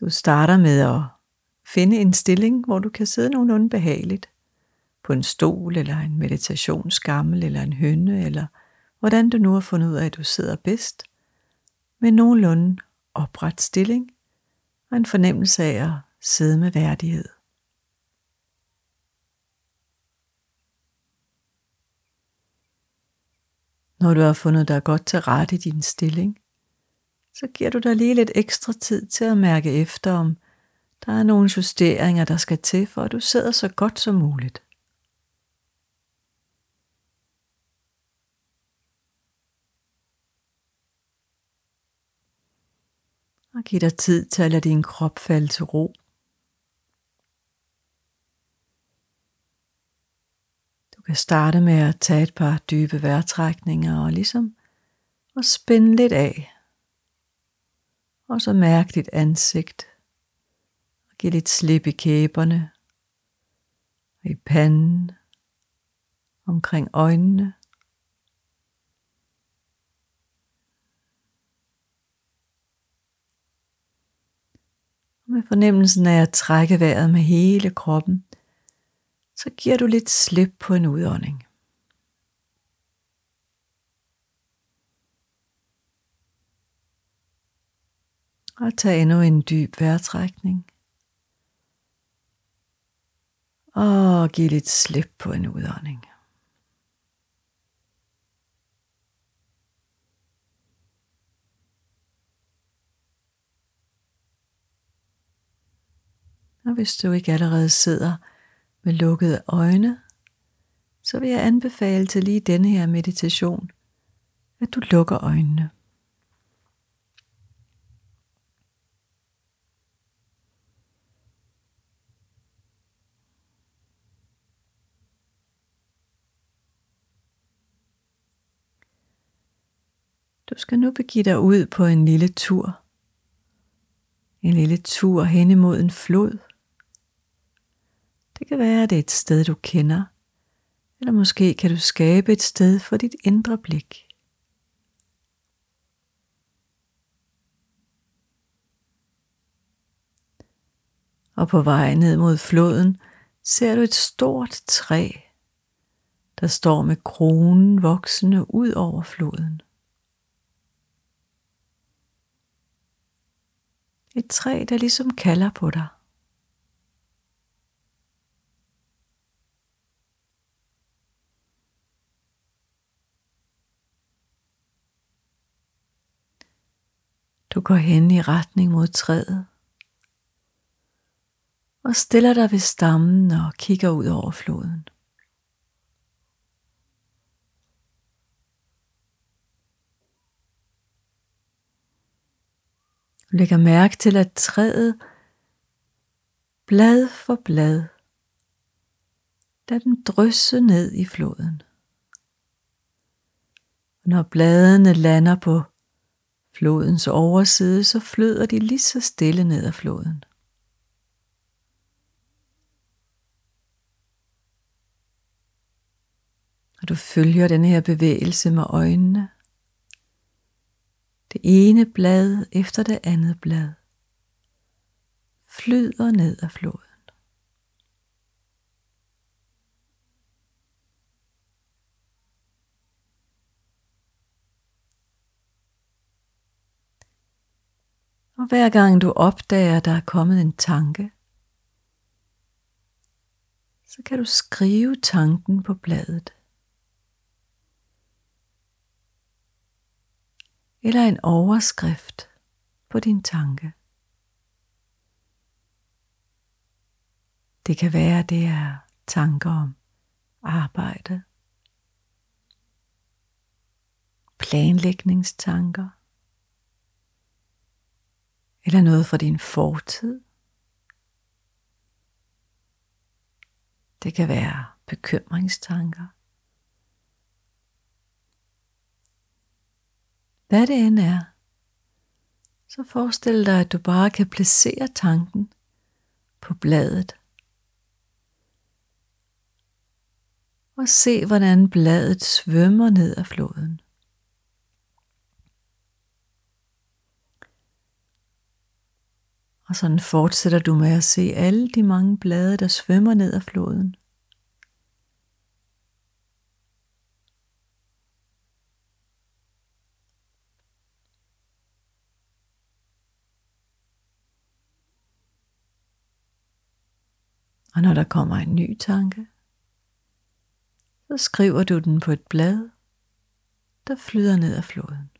Du starter med at finde en stilling, hvor du kan sidde nogenlunde behageligt. På en stol, eller en meditationsgammel, eller en hønne, eller hvordan du nu har fundet ud af, at du sidder bedst. Med nogenlunde opret stilling og en fornemmelse af at sidde med værdighed. Når du har fundet dig godt til rette i din stilling, så giver du dig lige lidt ekstra tid til at mærke efter, om der er nogle justeringer, der skal til, for at du sidder så godt som muligt. Og giv dig tid til at lade din krop falde til ro. Du kan starte med at tage et par dybe vejrtrækninger og ligesom og spænde lidt af. Og så mærk dit ansigt. Og giv lidt slip i kæberne. Og i panden. Omkring øjnene. Og med fornemmelsen af at trække vejret med hele kroppen, så giver du lidt slip på en udånding. Og tag endnu en dyb vejrtrækning. Og giv lidt slip på en udånding. Og hvis du ikke allerede sidder med lukkede øjne, så vil jeg anbefale til lige denne her meditation, at du lukker øjnene. Du skal nu begive dig ud på en lille tur. En lille tur hen imod en flod. Det kan være, at det er et sted, du kender, eller måske kan du skabe et sted for dit indre blik. Og på vej ned mod floden ser du et stort træ, der står med kronen voksende ud over floden. Et træ, der ligesom kalder på dig. Du går hen i retning mod træet og stiller dig ved stammen og kigger ud over floden. Du lægger mærke til, at træet blad for blad, da den drysser ned i floden. Når bladene lander på flodens overside, så flyder de lige så stille ned ad floden. Og du følger den her bevægelse med øjnene. Det ene blad efter det andet blad flyder ned ad floden. Og hver gang du opdager, at der er kommet en tanke, så kan du skrive tanken på bladet. Eller en overskrift på din tanke. Det kan være, det er tanker om arbejde, planlægningstanker, eller noget fra din fortid. Det kan være bekymringstanker. Hvad det end er, så forestil dig, at du bare kan placere tanken på bladet. Og se, hvordan bladet svømmer ned ad floden. Og sådan fortsætter du med at se alle de mange blade, der svømmer ned ad floden. Og når der kommer en ny tanke, så skriver du den på et blad, der flyder ned ad floden.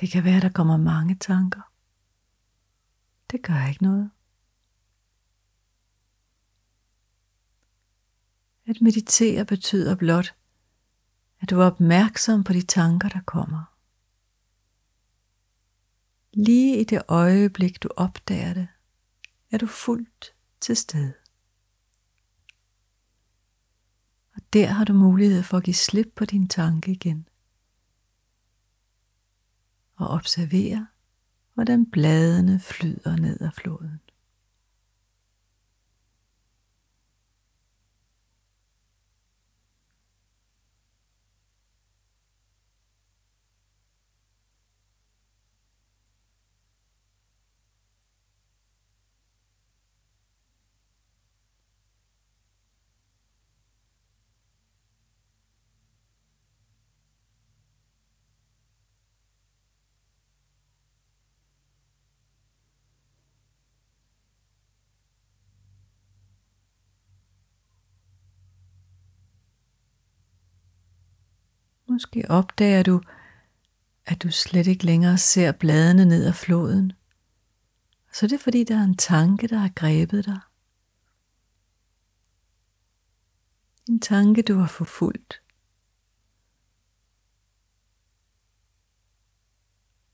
Det kan være, der kommer mange tanker. Det gør ikke noget. At meditere betyder blot, at du er opmærksom på de tanker, der kommer. Lige i det øjeblik, du opdager det, er du fuldt til stede. Og der har du mulighed for at give slip på din tanke igen og observerer, hvordan bladene flyder ned ad floden. Måske opdager du, at du slet ikke længere ser bladene ned ad floden. Så det er fordi, der er en tanke, der har grebet dig. En tanke, du har forfulgt.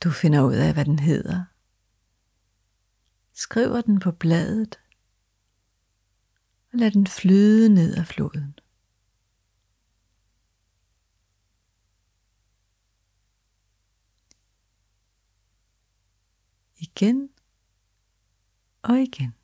Du finder ud af, hvad den hedder. Skriver den på bladet. Og lad den flyde ned ad floden. Igen og igen.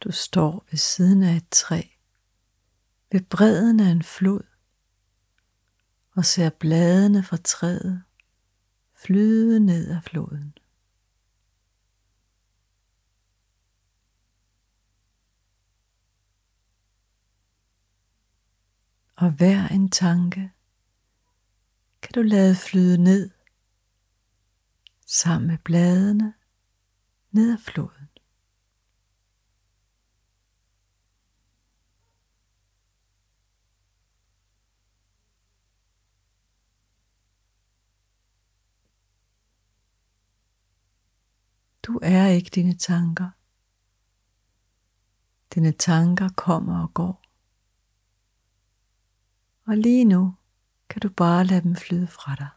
Du står ved siden af et træ, ved bredden af en flod, og ser bladene fra træet flyde ned af floden. Og hver en tanke kan du lade flyde ned sammen med bladene ned ad floden. Du er ikke dine tanker. Dine tanker kommer og går. Og lige nu kan du bare lade dem flyde fra dig.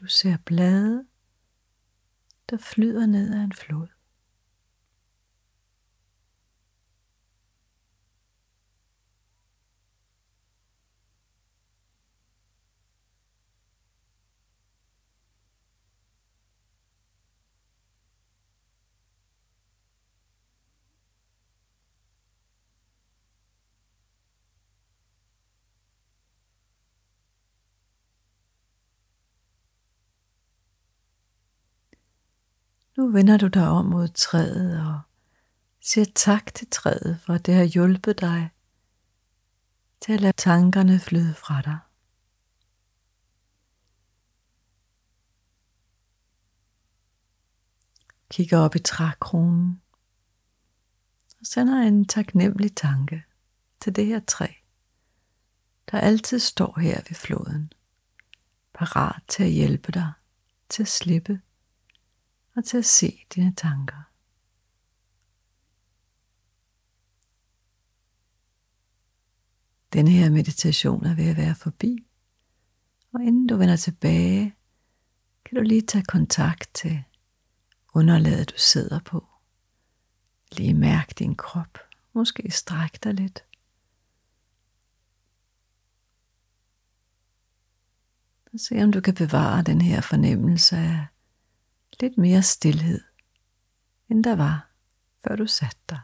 Du ser blade, der flyder ned ad en flod. Nu vender du dig om mod træet og siger tak til træet for at det har hjulpet dig til at lade tankerne flyde fra dig. Kigger op i trækronen og sender en taknemmelig tanke til det her træ, der altid står her ved floden, parat til at hjælpe dig til at slippe og til at se dine tanker. Denne her meditation er ved at være forbi, og inden du vender tilbage, kan du lige tage kontakt til underlaget, du sidder på. Lige mærk din krop, måske stræk dig lidt. Og se om du kan bevare den her fornemmelse af lidt mere stillhed, end der var, før du satte dig.